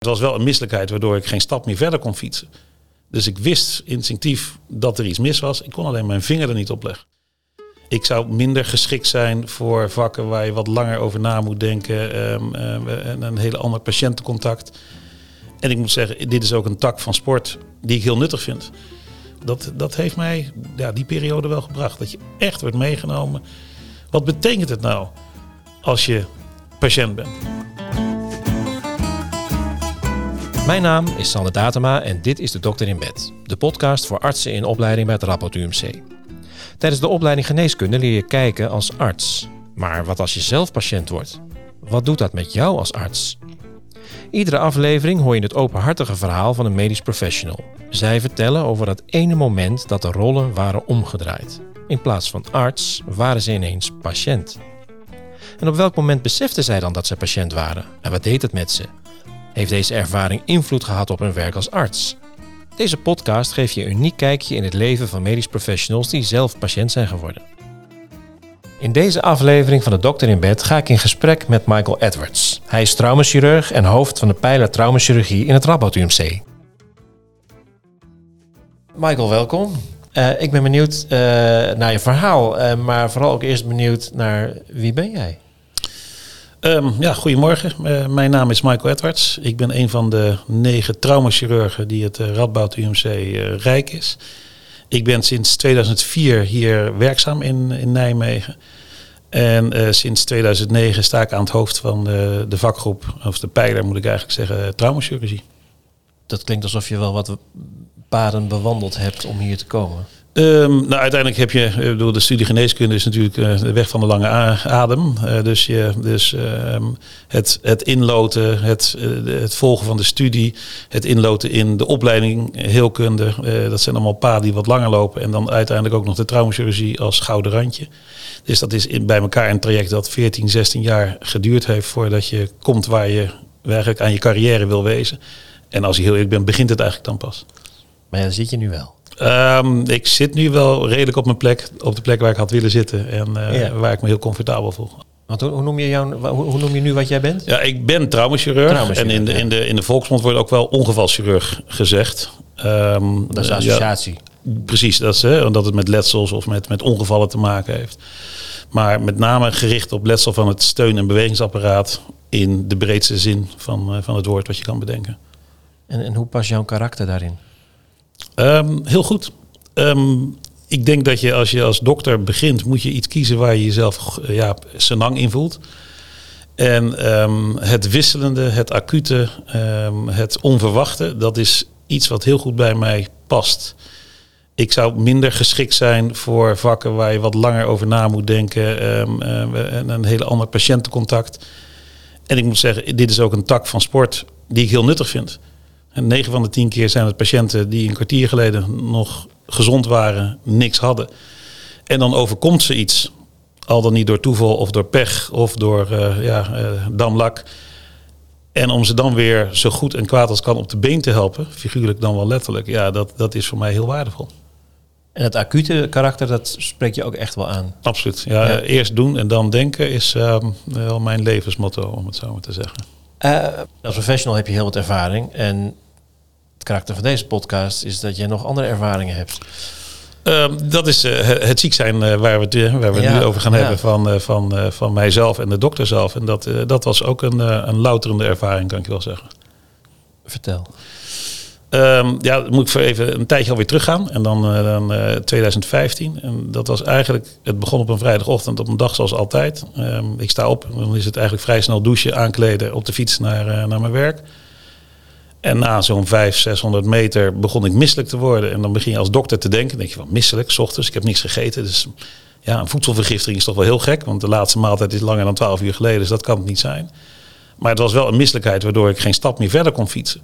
Het was wel een misselijkheid waardoor ik geen stap meer verder kon fietsen. Dus ik wist instinctief dat er iets mis was. Ik kon alleen mijn vinger er niet op leggen. Ik zou minder geschikt zijn voor vakken waar je wat langer over na moet denken. ehm, ehm, en een hele ander patiëntencontact. En ik moet zeggen, dit is ook een tak van sport die ik heel nuttig vind. Dat, dat heeft mij ja, die periode wel gebracht. Dat je echt wordt meegenomen. Wat betekent het nou als je patiënt bent? Mijn naam is Sander Datema en dit is de Dokter in Bed. De podcast voor artsen in opleiding bij het Rapport UMC. Tijdens de opleiding geneeskunde leer je kijken als arts. Maar wat als je zelf patiënt wordt? Wat doet dat met jou als arts? Iedere aflevering hoor je het openhartige verhaal van een medisch professional. Zij vertellen over dat ene moment dat de rollen waren omgedraaid. In plaats van arts waren ze ineens patiënt. En op welk moment beseften zij dan dat ze patiënt waren? En wat deed het met ze? Heeft deze ervaring invloed gehad op hun werk als arts? Deze podcast geeft je een uniek kijkje in het leven van medisch professionals die zelf patiënt zijn geworden. In deze aflevering van de Dokter in Bed ga ik in gesprek met Michael Edwards. Hij is traumachirurg en hoofd van de pijler traumachirurgie in het Radboud UMC. Michael, welkom. Eh, ik ben benieuwd eh, naar je verhaal, eh, maar vooral ook eerst benieuwd naar wie ben jij? Ehm, ja, goedemorgen. Eh, mijn naam is Michael Edwards. Ik ben een van de negen traumachirurgen die het uh, Radboud UMC uh, rijk is. Ik ben sinds 2004 hier werkzaam in, in Nijmegen. En sinds 2009 sta ik aan het hoofd van de, de vakgroep, of de pijler moet ik eigenlijk zeggen, traumachirurgie. Dat klinkt alsof je wel wat paden bewandeld hebt om hier te komen. Um, nou, uiteindelijk heb je, ik bedoel, de studie geneeskunde is natuurlijk uh, de weg van de lange adem. Uh, dus je, dus uh, het, het inloten, het, het volgen van de studie, het inloten in de opleiding heelkunde, dat zijn allemaal paden die wat langer lopen. En dan uiteindelijk ook nog de traumachirurgie als gouden randje. Dus dat is bij elkaar een traject dat 14, 16 jaar geduurd heeft voordat je komt waar je eigenlijk aan je carrière wil wezen. En als je heel eerlijk bent, begint het eigenlijk dan pas. Maar daar zit je nu wel. Um, ik zit nu wel redelijk op mijn plek, op de plek waar ik had willen zitten en uh, ja. waar ik me heel comfortabel voel. Want hoe, noem je jou, hoe, noem je nu wat jij bent? Ja, ik ben traumachirurg. en in de, in, de, in de volksmond wordt ook wel ongevalchirurg gezegd. Um, dat is een associatie. Ja, precies, dat is, hè, omdat het met letsels of met, met ongevallen te maken heeft. Maar met name gericht op letsel van het steun- en bewegingsapparaat in de breedste zin van, uh, van het woord wat je kan bedenken. En, en hoe past jouw karakter daarin? Um, heel goed. Um, ik denk dat je als je als dokter begint, moet je iets kiezen waar je jezelf ja, senang in voelt. En um, het wisselende, het acute, het onverwachte, dat is iets wat heel goed bij mij past. Ik zou minder geschikt zijn voor vakken waar je wat langer over na moet denken en een hele ander patiëntencontact. En ik moet zeggen, dit is ook een tak van sport die ik heel nuttig vind. En 9 van de 10 keer zijn het patiënten die een kwartier geleden nog gezond waren, niks hadden. En dan overkomt ze iets. Al dan niet door toeval of door pech of door uh, ja, uh, damlak. En om ze dan weer zo goed en kwaad als kan op de been te helpen, figuurlijk dan wel letterlijk, ja, dat, dat is voor mij heel waardevol. En het acute karakter, dat spreek je ook echt wel aan. Absoluut. Ja, ja. Eerst doen en dan denken is uh, wel mijn levensmotto, om het zo maar te zeggen. Uh, als professional heb je heel wat ervaring. En het karakter van deze podcast is dat je nog andere ervaringen hebt. Uh, dat is uh, het ziek zijn uh, waar we het, waar we ja, nu over gaan ja. hebben van, van, van mijzelf en de dokter zelf. En dat, dat was ook een, een louterende ervaring, kan ik wel zeggen. Vertel. Um, ja, moet ik voor even een tijdje alweer teruggaan. En dan, uh, dan uh, 2015. En dat was eigenlijk, het begon op een vrijdagochtend op een dag zoals altijd. Um, ik sta op, dan is het eigenlijk vrij snel douchen, aankleden, op de fiets naar, uh, naar mijn werk. En na zo'n 500, 600 meter begon ik misselijk te worden. En dan begin je als dokter te denken, denk je van misselijk, s ochtends, ik heb niks gegeten. Dus ja, een voedselvergiftiging is toch wel heel gek. Want de laatste maaltijd is langer dan 12 uur geleden, dus dat kan het niet zijn. Maar het was wel een misselijkheid waardoor ik geen stap meer verder kon fietsen.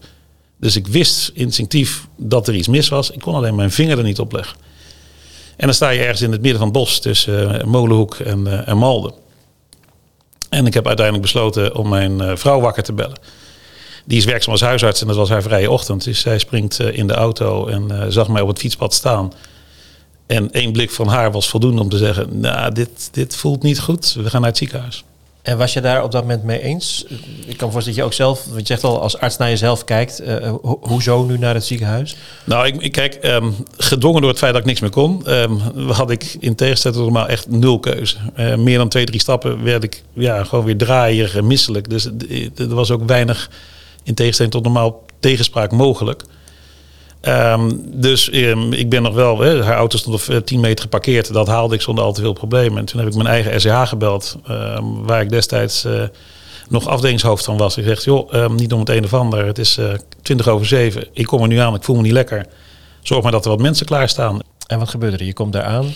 Dus ik wist instinctief dat er iets mis was. Ik kon alleen mijn vinger er niet op leggen. En dan sta je ergens in het midden van het bos tussen uh, Molenhoek en, uh, en Malden. En ik heb uiteindelijk besloten om mijn uh, vrouw wakker te bellen. Die is werkzaam als huisarts en dat was haar vrije ochtend. Dus zij springt in de auto en zag mij op het fietspad staan. En één blik van haar was voldoende om te zeggen: Nou, dit, dit voelt niet goed. We gaan naar het ziekenhuis. En was je daar op dat moment mee eens? Ik kan voorstellen dat je ook zelf, want je zegt al, als arts naar jezelf kijkt. Uh, ho hoezo nu naar het ziekenhuis? Nou, ik, ik kijk, um, gedwongen door het feit dat ik niks meer kon, um, had ik in tegenstelling tot normaal echt nul keuze. Uh, meer dan twee, drie stappen werd ik ja, gewoon weer draaier en misselijk. Dus er was ook weinig, in tegenstelling tot normaal, tegenspraak mogelijk. Um, dus um, ik ben nog wel, haar auto stond op 10 meter geparkeerd. Dat haalde ik zonder al te veel problemen. En toen heb ik mijn eigen SCH gebeld, um, waar ik destijds uh, nog afdelingshoofd van was. Ik zeg, joh, niet om het een of ander. Het is uh, 20 over 7. Ik kom er nu aan, ik voel me niet lekker. Zorg maar dat er wat mensen klaarstaan. En wat gebeurde er? Je komt daar aan.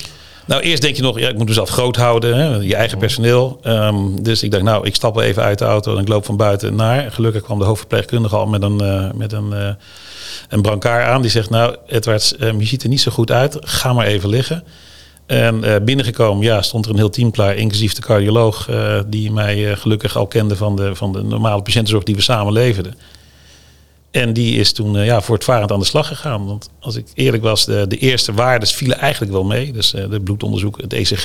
Nou, eerst denk je nog, ja, ik moet mezelf groot houden, hè, je eigen personeel. Um, dus ik dacht, nou, ik stap wel even uit de auto en ik loop van buiten naar. Gelukkig kwam de hoofdverpleegkundige al met een, uh, met een, uh, een brancard aan. Die zegt, nou, Edwards, um, je ziet er niet zo goed uit. Ga maar even liggen. En uh, binnengekomen, ja, stond er een heel team klaar, inclusief de cardioloog, die mij gelukkig al kende van de, van de normale patiëntenzorg die we samen leverden. En die is toen uh, ja, voortvarend aan de slag gegaan. Want als ik eerlijk was, de, de eerste waardes vielen eigenlijk wel mee. Dus uh, de bloedonderzoek, het ECG.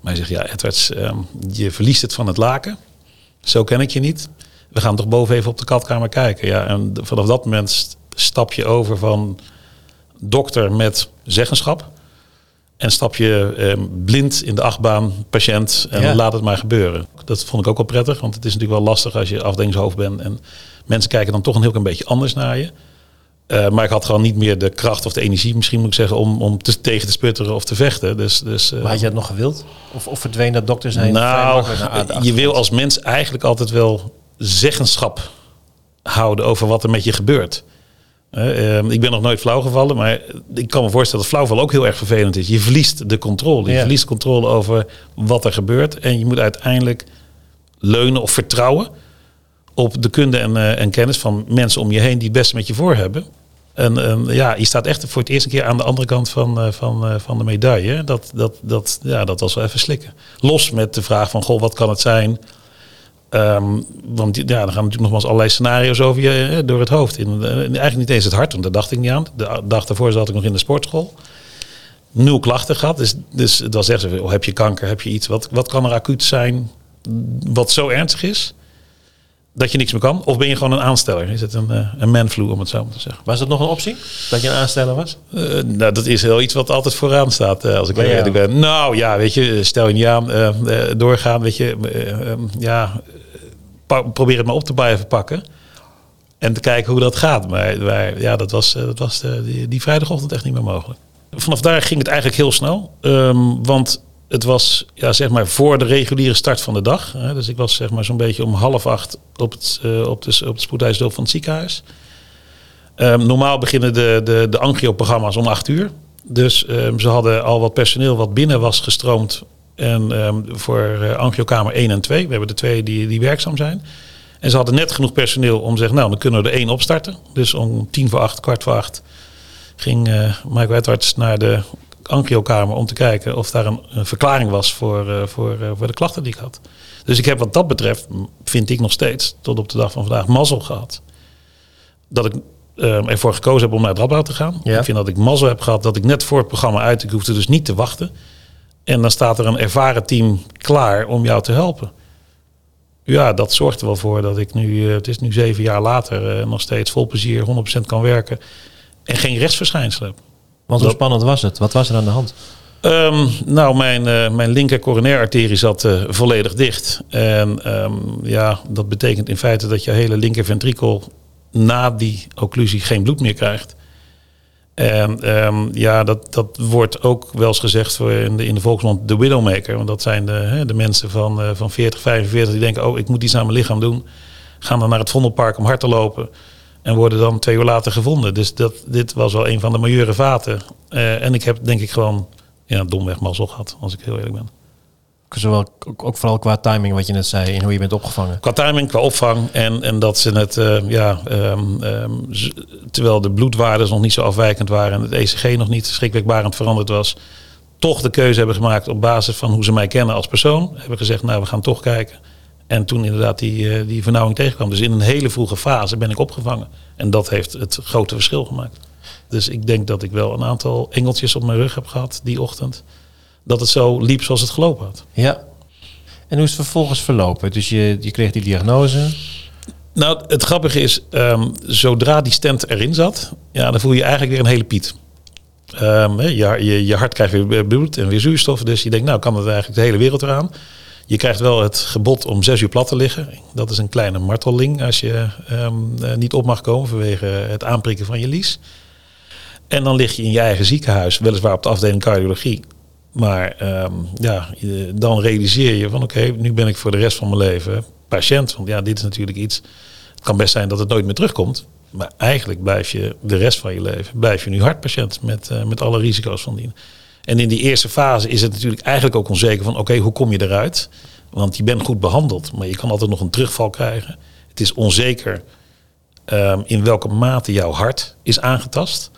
Maar hij zegt, ja Edwards, um, je verliest het van het laken. Zo ken ik je niet. We gaan toch boven even op de katkamer kijken. Ja, en vanaf dat moment stap je over van dokter met zeggenschap. En stap je um, blind in de achtbaan, patiënt, en ja. laat het maar gebeuren. Dat vond ik ook wel prettig, want het is natuurlijk wel lastig als je afdelingshoofd bent. En mensen kijken dan toch een heel klein beetje anders naar je. Uh, maar ik had gewoon niet meer de kracht of de energie, misschien moet ik zeggen, om, om te, tegen te sputteren of te vechten. Dus, dus, uh, maar had je dat nog gewild? Of, of verdween dat dokter zijn? Nou, je wil als mens eigenlijk altijd wel zeggenschap houden over wat er met je gebeurt. Uh, ik ben nog nooit flauw gevallen, maar ik kan me voorstellen dat flauwval ook heel erg vervelend is. Je verliest de controle. Je ja. verliest controle over wat er gebeurt. En je moet uiteindelijk leunen of vertrouwen op de kunde en, uh, en, kennis van mensen om je heen die het beste met je voor hebben. En uh, ja, je staat echt voor het eerste keer aan de andere kant van, uh, van, van de medaille. Dat, dat, dat, ja, dat was wel even slikken. Los met de vraag van, goh, wat kan het zijn? Um, want ja, dan gaan natuurlijk nogmaals allerlei scenario's over je door het hoofd. In, eigenlijk niet eens het hart, want daar dacht ik niet aan. De dag daarvoor zat ik nog in de sportschool. Nul klachten gehad. Dus, dus het was echt zo, oh, heb je kanker, heb je iets? Wat, wat kan er acuut zijn wat zo ernstig is? Dat je niks meer kan? Of ben je gewoon een aansteller? Is het een, uh, een manflu, om het zo maar te zeggen? Was dat nog een optie? Dat je een aansteller was? Uh, nou, dat is heel iets wat altijd vooraan staat, uh, als ik eerlijk ben. Nou ja, weet je, stel je niet aan, doorgaan, weet je. ja, probeer het maar op te blijven pakken. En te kijken hoe dat gaat. Maar, maar ja, dat was, dat was die, die vrijdagochtend echt niet meer mogelijk. Vanaf daar ging het eigenlijk heel snel. Um, want het was ja, zeg maar voor de reguliere start van de dag. Hè. Dus ik was zeg maar zo'n beetje om half acht op het, uh, op de, op het van het ziekenhuis. Um, normaal beginnen de, de, de angio-programma's om acht uur. Dus um, ze hadden al wat personeel wat binnen was gestroomd. En um, voor uh, angiokamer 1 en 2. We hebben de twee die, die werkzaam zijn. En ze hadden net genoeg personeel om te zeggen, nou dan kunnen we er één opstarten. Dus om tien voor acht, kwart voor acht ging uh, Michael Edwards naar de angiokamer om te kijken of daar een, een verklaring was voor, uh, voor, uh, voor de klachten die ik had. Dus ik heb wat dat betreft, vind ik nog steeds, tot op de dag van vandaag, mazzel gehad. Dat ik uh, ervoor gekozen heb om naar het Radboud te gaan. Ja. Ik vind dat ik mazzel heb gehad dat ik net voor het programma uit, ik hoefde dus niet te wachten. En dan staat er een ervaren team klaar om jou te helpen. Ja, dat zorgt er wel voor dat ik nu, het is nu zeven jaar later, nog steeds vol plezier 100% kan werken. En geen restverschijnselen heb. Want hoe spannend was het? Wat was er aan de hand? Um, nou, mijn, uh, mijn linker coronaire arterie zat uh, volledig dicht. En um, ja, dat betekent in feite dat je hele linker ventrikel na die occlusie geen bloed meer krijgt. En um, ja, dat, dat wordt ook wel eens gezegd voor in, de, in de volksmond de widowmaker. Want dat zijn de, hè, de mensen van, uh, van 40, 45 die denken... oh, ik moet iets aan mijn lichaam doen. Gaan dan naar het Vondelpark om hard te lopen. En worden dan twee uur later gevonden. Dus dat, dit was wel een van de majeure vaten. Uh, en ik heb denk ik gewoon ja, domweg mazzel gehad, als ik heel eerlijk ben. Zowel ook vooral qua timing, wat je net zei, en hoe je bent opgevangen. Qua timing, qua opvang. En, en dat ze het, uh, ja, um, um, terwijl de bloedwaarden nog niet zo afwijkend waren en het ECG nog niet schrikwekkbarend veranderd was, toch de keuze hebben gemaakt op basis van hoe ze mij kennen als persoon. Hebben gezegd, nou, we gaan toch kijken. En toen inderdaad die, uh, die vernauwing tegenkwam. Dus in een hele vroege fase ben ik opgevangen. En dat heeft het grote verschil gemaakt. Dus ik denk dat ik wel een aantal engeltjes op mijn rug heb gehad die ochtend. Dat het zo liep zoals het gelopen had. Ja. En hoe is het vervolgens verlopen? Dus je, je kreeg die diagnose. Nou, het grappige is, ehm, zodra die stent erin zat, ja, dan voel je eigenlijk weer een hele piet. Ehm, je, je, je hart krijgt weer bloed en weer zuurstof. Dus je denkt, nou kan het eigenlijk de hele wereld eraan. Je krijgt wel het gebod om zes uur plat te liggen. Dat is een kleine marteling als je ehm, eh, niet op mag komen vanwege het aanprikken van je lies. En dan lig je in je eigen ziekenhuis, weliswaar op de afdeling cardiologie. Maar ehm, ja, dan realiseer je van oké, nu ben ik voor de rest van mijn leven patiënt. Want ja, dit is natuurlijk iets. Het kan best zijn dat het nooit meer terugkomt. Maar eigenlijk blijf je de rest van je leven blijf je nu hartpatiënt met, eh, met alle risico's van dien. En in die eerste fase is het natuurlijk eigenlijk ook onzeker van oké, hoe kom je eruit? Want je bent goed behandeld, maar je kan altijd nog een terugval krijgen. Het is onzeker ehm, in welke mate jouw hart is aangetast.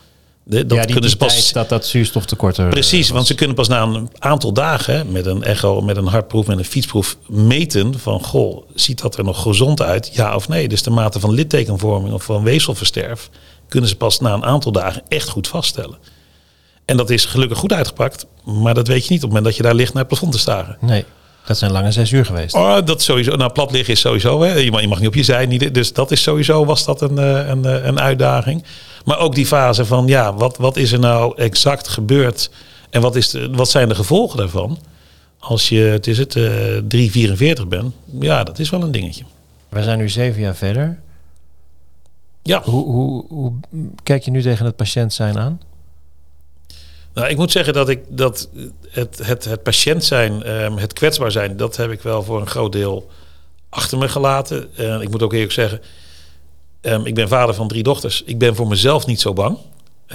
De- dat ja, die, kunnen ze pas tijd dat dat zuurstoftekort er Precies, eh, want ze kunnen pas na een aantal dagen met een echo, met een hartproef, met een fietsproef meten van goh, ziet dat er nog gezond uit? Ja of nee? Dus de mate van littekenvorming of van weefselversterf kunnen ze pas na een aantal dagen echt goed vaststellen. En dat is gelukkig goed uitgepakt, maar dat weet je niet op het moment dat je daar ligt naar het plafond te staren. Nee, dat zijn lange zes uur geweest. Oh, dat sowieso. Nou, plat liggen is sowieso. Hè. Je, mag, je mag niet op je zij. Niet, dus dat is sowieso was dat een, eh, een, eh, een uitdaging. Maar ook die fase van ja, wat, wat is er nou exact gebeurd en wat, is de, wat zijn de gevolgen daarvan? Als je, het is het, eh 344 bent, ja, dat is wel een dingetje. We zijn nu zeven jaar verder. Ja, Hoe, hoe, hoe kijk je nu tegen het patiënt zijn aan? Nou, ik moet zeggen dat ik dat het, het, het patiënt zijn, ehm, het kwetsbaar zijn, dat heb ik wel voor een groot deel achter me gelaten. En ik moet ook eerlijk zeggen, ehm, ik ben vader van drie dochters. Ik ben voor mezelf niet zo bang.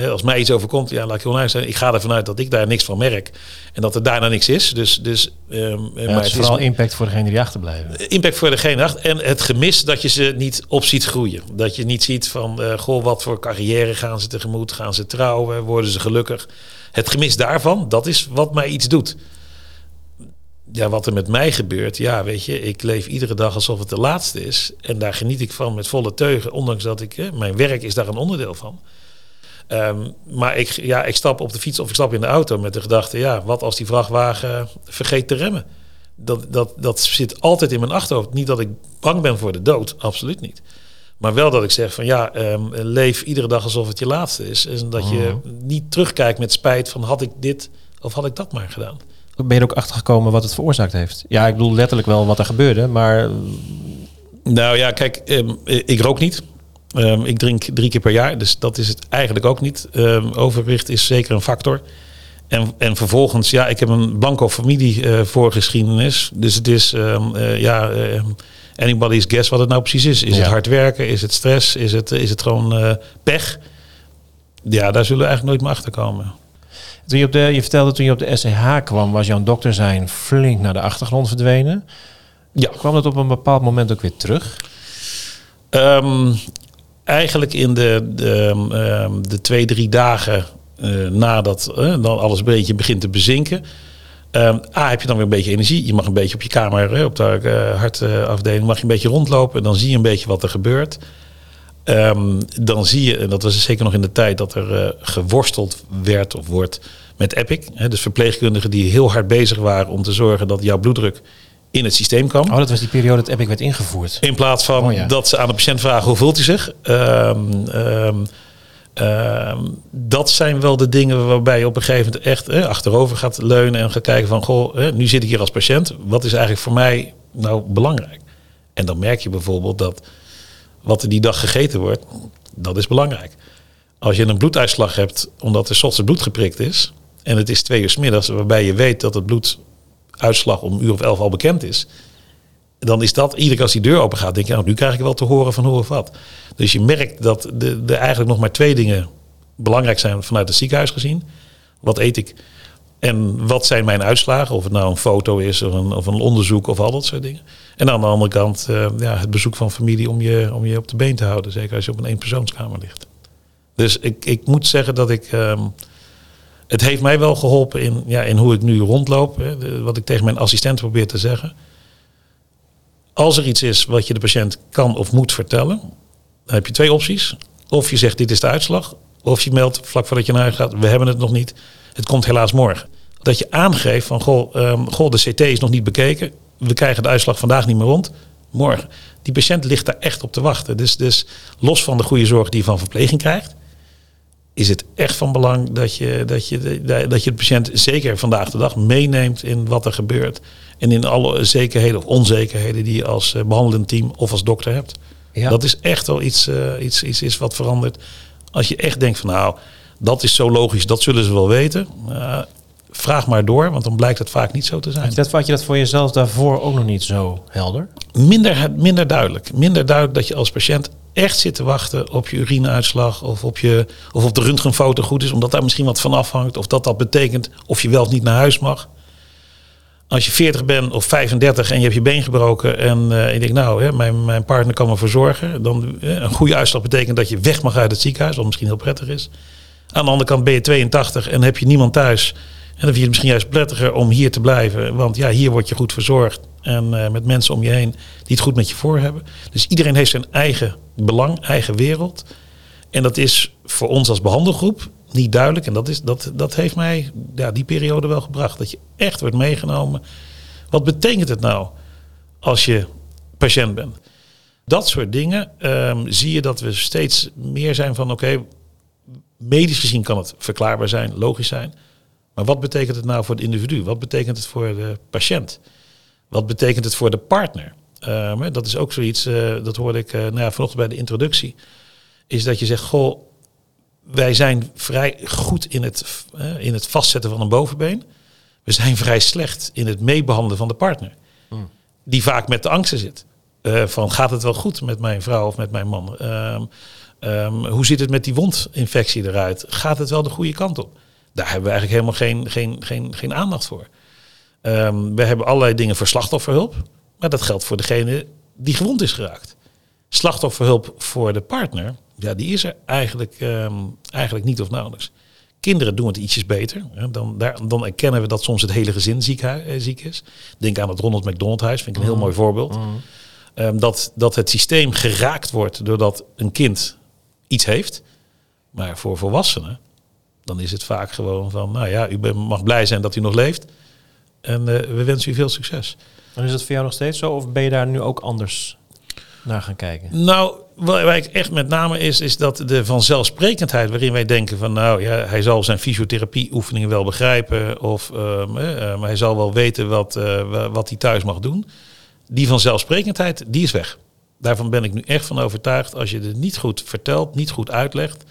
Als mij iets overkomt, ja, laat ik heel zijn. Ik ga ervan uit dat ik daar niks van merk. En dat er daarna niks is. Dus, dus, ehm, Ja, maar het het is vooral impact voor degene die achterblijven. impact voor degene achter. En het gemis dat je ze niet op ziet groeien. Dat je niet ziet van, eh, goh, wat voor carrière gaan ze tegemoet? Gaan ze trouwen? Worden ze gelukkig? Het gemis daarvan, dat is wat mij iets doet. Ja, wat er met mij gebeurt, ja, weet je, ik leef iedere dag alsof het de laatste is. En daar geniet ik van met volle teugen, ondanks dat ik, hè, mijn werk is daar een onderdeel van. Ehm, maar ik, ja, ik stap op de fiets of ik stap in de auto met de gedachte, ja, wat als die vrachtwagen vergeet te remmen? Dat, dat, dat zit altijd in mijn achterhoofd. Niet dat ik bang ben voor de dood, absoluut niet. Maar wel dat ik zeg van ja, ehm, leef iedere dag alsof het je laatste is. En dat je niet terugkijkt met spijt van had ik dit of had ik dat maar gedaan. Ben je er ook achtergekomen wat het veroorzaakt heeft? Ja, ik bedoel letterlijk wel wat er gebeurde, maar Nou ja, kijk, ehm, ik rook niet. Ehm, ik drink drie keer per jaar, dus dat is het eigenlijk ook niet. Overgewicht is zeker een factor. En, en vervolgens, ja, ik heb een blanco familie eh voorgeschiedenis. Dus het is, eh, ja, anybody's guess wat het nou precies is. Is Ja. het hard werken? Is het stress? Is het, is het gewoon eh, pech? Ja, daar zullen we eigenlijk nooit meer achter komen. toen je, op de, je vertelde toen je op de SCH kwam, was jouw dokter zijn flink naar de achtergrond verdwenen. Ja. Kwam dat op een bepaald moment ook weer terug? Ehm, eigenlijk in de, de, ehm, de twee, drie dagen eh, nadat eh, dan alles een beetje begint te bezinken. Ehm, A, heb je dan weer een beetje energie. Je mag een beetje op je kamer, hè, op de eh, hartafdeling, mag je een beetje rondlopen. Dan zie je een beetje wat er gebeurt. Ehm, dan zie je, en dat was zeker nog in de tijd, dat er eh, geworsteld werd of wordt met Epic. Hè, dus verpleegkundigen die heel hard bezig waren om te zorgen dat jouw bloeddruk in het systeem kwam. Oh, dat was die periode dat Epic werd ingevoerd. In plaats van Oh ja. dat ze aan de patiënt vragen hoe voelt hij zich. Ehm, ehm, dat zijn wel de dingen waarbij je op een gegeven moment echt eh, achterover gaat leunen en gaat kijken van goh, eh, nu zit ik hier als patiënt. Wat is eigenlijk voor mij nou belangrijk? En dan merk je bijvoorbeeld dat wat er die dag gegeten wordt, dat is belangrijk. Als je een bloeduitslag hebt omdat er ochtends bloed geprikt is en het is twee uur 's middags, waarbij je weet dat het bloeduitslag om uur of elf al bekend is, dan is dat, iedere keer als die deur open gaat, denk je, nou, nu krijg ik wel te horen van hoe of wat. Dus je merkt dat er eigenlijk nog maar twee dingen belangrijk zijn vanuit het ziekenhuis gezien. Wat eet ik? En wat zijn mijn uitslagen? Of het nou een foto is of een, of een onderzoek of al dat soort dingen. En aan de andere kant eh, ja, het bezoek van familie om je, om je op de been te houden. Zeker als je op een eenpersoonskamer ligt. Dus ik, ik moet zeggen dat ik... ehm, het heeft mij wel geholpen in, ja, in hoe ik nu rondloop. Hè, wat ik tegen mijn assistent probeer te zeggen. Als er iets is wat je de patiënt kan of moet vertellen, dan heb je twee opties. Of je zegt dit is de uitslag, of je meldt vlak voordat je naar huis gaat, we hebben het nog niet. Het komt helaas morgen. Dat je aangeeft van goh, ehm, goh de CT is nog niet bekeken. we krijgen de uitslag vandaag niet meer rond. Morgen. Die patiënt ligt daar echt op te wachten. Dus, dus los van de goede zorg die je van verpleging krijgt, is het echt van belang dat je, dat je, dat je de patiënt zeker vandaag de dag meeneemt in wat er gebeurt. En in alle zekerheden of onzekerheden die je als eh, behandelend team of als dokter hebt. Ja. Dat is echt wel iets, uh, iets, iets is wat verandert. Als je echt denkt van nou, dat is zo logisch, dat zullen ze wel weten. Uh, vraag maar door, want dan blijkt het vaak niet zo te zijn. Had je dat, je dat voor jezelf daarvoor ook nog niet zo helder? Minder, minder duidelijk. Minder duidelijk dat je als patiënt echt zit te wachten op je urineuitslag of op, je, of op de röntgenfoto goed is, omdat daar misschien wat van afhangt. Of dat dat betekent of je wel of niet naar huis mag. Als je 40 bent of 35 en je hebt je been gebroken en uh, ik denk, nou, hè, mijn, mijn partner kan me verzorgen. Dan uh, een goede uitslag betekent dat je weg mag uit het ziekenhuis, wat misschien heel prettig is. Aan de andere kant ben je 82 en heb je niemand thuis. En dan vind je het misschien juist prettiger om hier te blijven. Want ja, hier word je goed verzorgd. En uh, met mensen om je heen die het goed met je voor hebben. Dus iedereen heeft zijn eigen belang, eigen wereld. En dat is voor ons als behandelgroep niet duidelijk. En dat, is, dat, dat heeft mij ja, die periode wel gebracht. Dat je echt wordt meegenomen. Wat betekent het nou als je patiënt bent? Dat soort dingen um, zie je dat we steeds meer zijn van oké, medisch gezien kan het verklaarbaar zijn, logisch zijn. Maar wat betekent het nou voor het individu? Wat betekent het voor de patiënt? Wat betekent het voor de partner? Uh, dat is ook zoiets, uh, dat hoorde ik uh, nou ja, vanochtend bij de introductie. Is dat je zegt, goh, wij zijn vrij goed in het, in het vastzetten van een bovenbeen. We zijn vrij slecht in het meebehandelen van de partner. Hmm. Die vaak met de angsten zit. van gaat het wel goed met mijn vrouw of met mijn man? Ehm, um, hoe zit het met die wondinfectie eruit? Gaat het wel de goede kant op? Daar hebben we eigenlijk helemaal geen, geen, geen, geen aandacht voor. Um, we hebben allerlei dingen voor slachtofferhulp. Maar dat geldt voor degene die gewond is geraakt. Slachtofferhulp voor de partner, ja, die is er eigenlijk, um, eigenlijk niet of nauwelijks. Kinderen doen het ietsjes beter. Dan, daar, dan erkennen we dat soms het hele gezin ziek, uh, ziek is. Denk aan het Ronald McDonald huis, vind ik een heel mm. mooi voorbeeld. Mm. Um, dat, dat het systeem geraakt wordt doordat een kind iets heeft. Maar voor volwassenen, dan is het vaak gewoon van, nou ja, u mag blij zijn dat u nog leeft. En uh, we wensen u veel succes. En is dat voor jou nog steeds zo? Of ben je daar nu ook anders naar gaan kijken? Nou, waar ik echt met name is, is dat de vanzelfsprekendheid waarin wij denken van, nou ja, hij zal zijn fysiotherapieoefeningen wel begrijpen. Of um, hij zal wel weten wat, uh, wat hij thuis mag doen. Die vanzelfsprekendheid, die is weg. Daarvan ben ik nu echt van overtuigd. Als je het niet goed vertelt, niet goed uitlegt,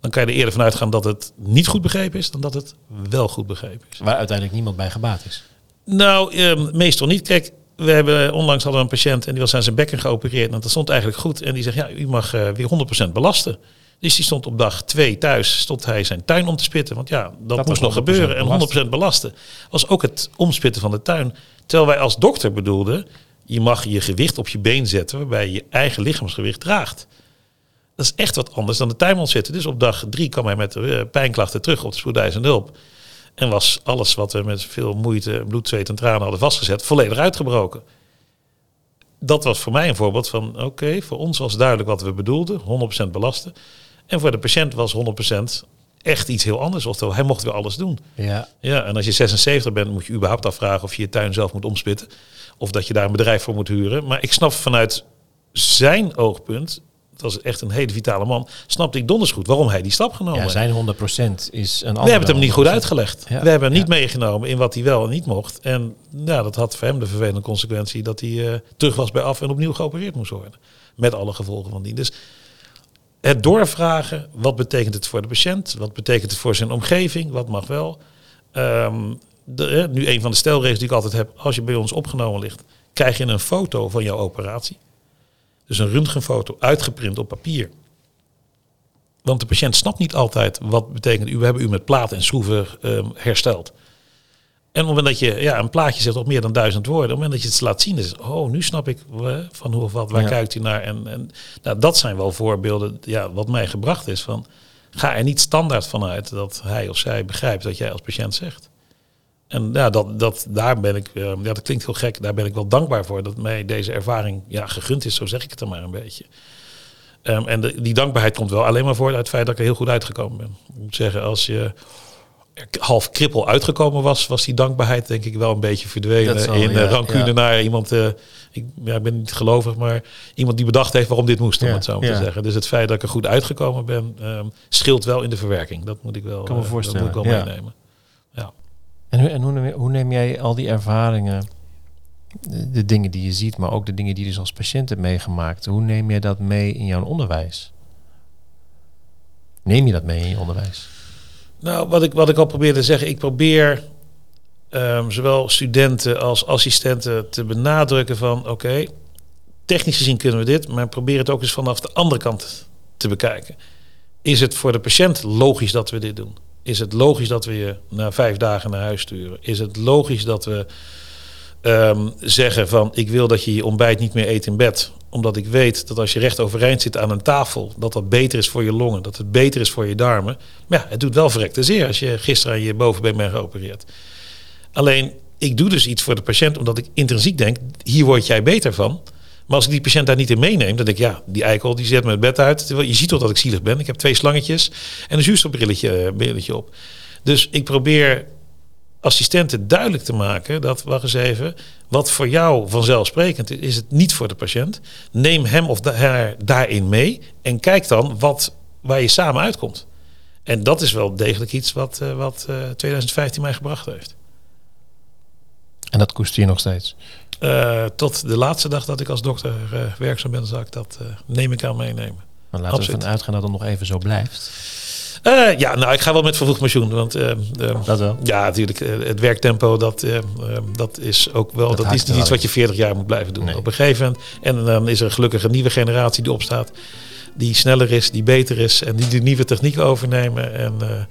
dan kan je er eerder van uitgaan dat het niet goed begrepen is dan dat het wel goed begrepen is. Waar uiteindelijk niemand bij gebaat is. Nou, eh, meestal niet. Kijk, we hebben onlangs hadden we een patiënt en die was aan zijn bekken geopereerd. En dat stond eigenlijk goed. En die zegt, ja, u mag uh, weer 100% belasten. Dus die stond op dag twee thuis, stond hij zijn tuin om te spitten. Want ja, dat, dat moest nog gebeuren. En 100% belasten was ook het omspitten van de tuin. Terwijl wij als dokter bedoelden, je mag je gewicht op je been zetten waarbij je je eigen lichaamsgewicht draagt. Dat is echt wat anders dan de tuin zitten. Dus op dag drie kwam hij met uh, pijnklachten terug op de spoedeisende hulp. En was alles wat we met veel moeite, bloed, zweet en tranen hadden vastgezet, volledig uitgebroken. Dat was voor mij een voorbeeld van, oké, voor ons was duidelijk wat we bedoelden, 100% belasten. En voor de patiënt was 100% echt iets heel anders. Oftewel, hij mocht weer alles doen. Ja. ja, en als je 76 bent, moet je überhaupt afvragen of je je tuin zelf moet omspitten. Of dat je daar een bedrijf voor moet huren. Maar ik snap vanuit zijn oogpunt, dat is echt een hele vitale man, snapte ik donders goed waarom hij die stap genomen heeft. Ja, zijn 100% is een ander. We hebben het hem niet goed uitgelegd. we hebben hem niet meegenomen in wat hij wel en niet mocht. En ja, dat had voor hem de vervelende consequentie dat hij uh, terug was bij af en opnieuw geopereerd moest worden. Met alle gevolgen van die. Dus het doorvragen, wat betekent het voor de patiënt? Wat betekent het voor zijn omgeving? Wat mag wel? Um, de, nu een van de stelregels die ik altijd heb, als je bij ons opgenomen ligt, krijg je een foto van jouw operatie. Dus een röntgenfoto uitgeprint op papier. Want de patiënt snapt niet altijd wat betekent, we hebben u met platen en schroeven um, hersteld. En op het moment dat je ja, een plaatje zet op meer dan duizend woorden, op het moment dat je het laat zien, is oh, nu snap ik van hoe of wat, waar kijkt u naar. En, en nou, dat zijn wel voorbeelden, ja, wat mij gebracht is van, ga er niet standaard vanuit dat hij of zij begrijpt wat jij als patiënt zegt. En ja, dat, dat, daar ben ik, uh, ja, dat klinkt heel gek, daar ben ik wel dankbaar voor dat mij deze ervaring ja, gegund is, zo zeg ik het dan maar een beetje. Um, en de, die dankbaarheid komt wel alleen maar voort uit het feit dat ik er heel goed uitgekomen ben. Ik moet zeggen, als je half krippel uitgekomen was, was die dankbaarheid denk ik wel een beetje verdwenen zal, in ja, uh, rancune ja. naar iemand. eh, ik, ja, ik ben niet gelovig, maar iemand die bedacht heeft waarom dit moest, om Ja, het zo maar ja. te zeggen. Dus het feit dat ik er goed uitgekomen ben, ehm, scheelt wel in de verwerking. Dat moet ik wel, Kan me eh, voorstellen, Dat moet ik wel ja. En, hoe, neem, jij al die ervaringen, de, de dingen die je ziet, maar ook de dingen die je dus als patiënt hebt meegemaakt, hoe neem jij dat mee in jouw onderwijs? Neem je dat mee in je onderwijs? Nou, wat ik, wat ik al probeer te zeggen, ik probeer ehm, zowel studenten als assistenten te benadrukken van oké, technisch gezien kunnen we dit, maar probeer het ook eens vanaf de andere kant te bekijken. Is het voor de patiënt logisch dat we dit doen? Is het logisch dat we je na vijf dagen naar huis sturen? Is het logisch dat we ehm, zeggen van ik wil dat je je ontbijt niet meer eet in bed? Omdat ik weet dat als je recht overeind zit aan een tafel, dat dat beter is voor je longen, dat het beter is voor je darmen. Maar ja, het doet wel verrekte zeer als je gisteren aan je bovenbeen bent geopereerd. Alleen, ik doe dus iets voor de patiënt omdat ik intrinsiek denk, hier word jij beter van. Maar als ik die patiënt daar niet in meeneem, dan denk ik, ja, die eikel die zet me het bed uit. Je ziet toch dat ik zielig ben. Ik heb twee slangetjes en een zuurstofbrilletje eh, op. Dus ik probeer assistenten duidelijk te maken dat, wacht eens even, wat voor jou vanzelfsprekend is, is het niet voor de patiënt. Neem hem of haar daarin mee en kijk dan wat, waar je samen uitkomt. En dat is wel degelijk iets wat, eh, wat eh, 2015 mij gebracht heeft. En dat koester je nog steeds. Eh, tot de laatste dag dat ik als dokter eh, werkzaam ben, zal ik dat eh, neem ik aan meenemen. Maar laten Absoluut. we ervan uitgaan dat het nog even zo blijft. Ja, nou, ik ga wel met vervroegd pensioen. Want eh, eh, Dat wel. ja, natuurlijk, het werktempo, dat, eh, eh, dat is ook wel, Dat is niet iets wat je 40 jaar moet blijven doen. Nee. Op een gegeven moment, en dan is er gelukkig een nieuwe generatie die opstaat, die sneller is, die beter is en die de nieuwe technieken overnemen. En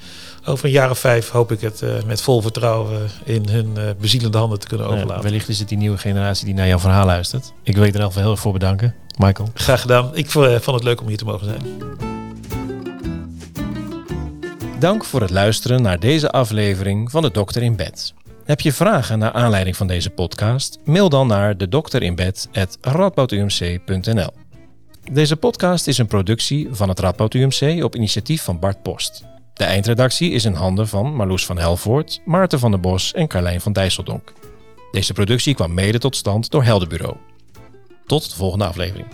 over een jaar of vijf hoop ik het eh, met vol vertrouwen in hun eh, bezielende handen te kunnen Ja, overlaten. wellicht is het die nieuwe generatie die naar jouw verhaal luistert. Ik wil je er heel erg voor bedanken, Michael. Graag gedaan. Ik vo- vond het leuk om hier te mogen zijn. Dank voor het luisteren naar deze aflevering van De Dokter in Bed. Heb je vragen naar aanleiding van deze podcast? Mail dan naar de dokterinbed@radboudumc.nl. Deze podcast is een productie van het Radboud UMC op initiatief van Bart Post. De eindredactie is in handen van Marloes van Helvoort, Maarten van der Bos en Carlijn van Dijsseldonk. Deze productie kwam mede tot stand door Heldenbureau. Tot de volgende aflevering.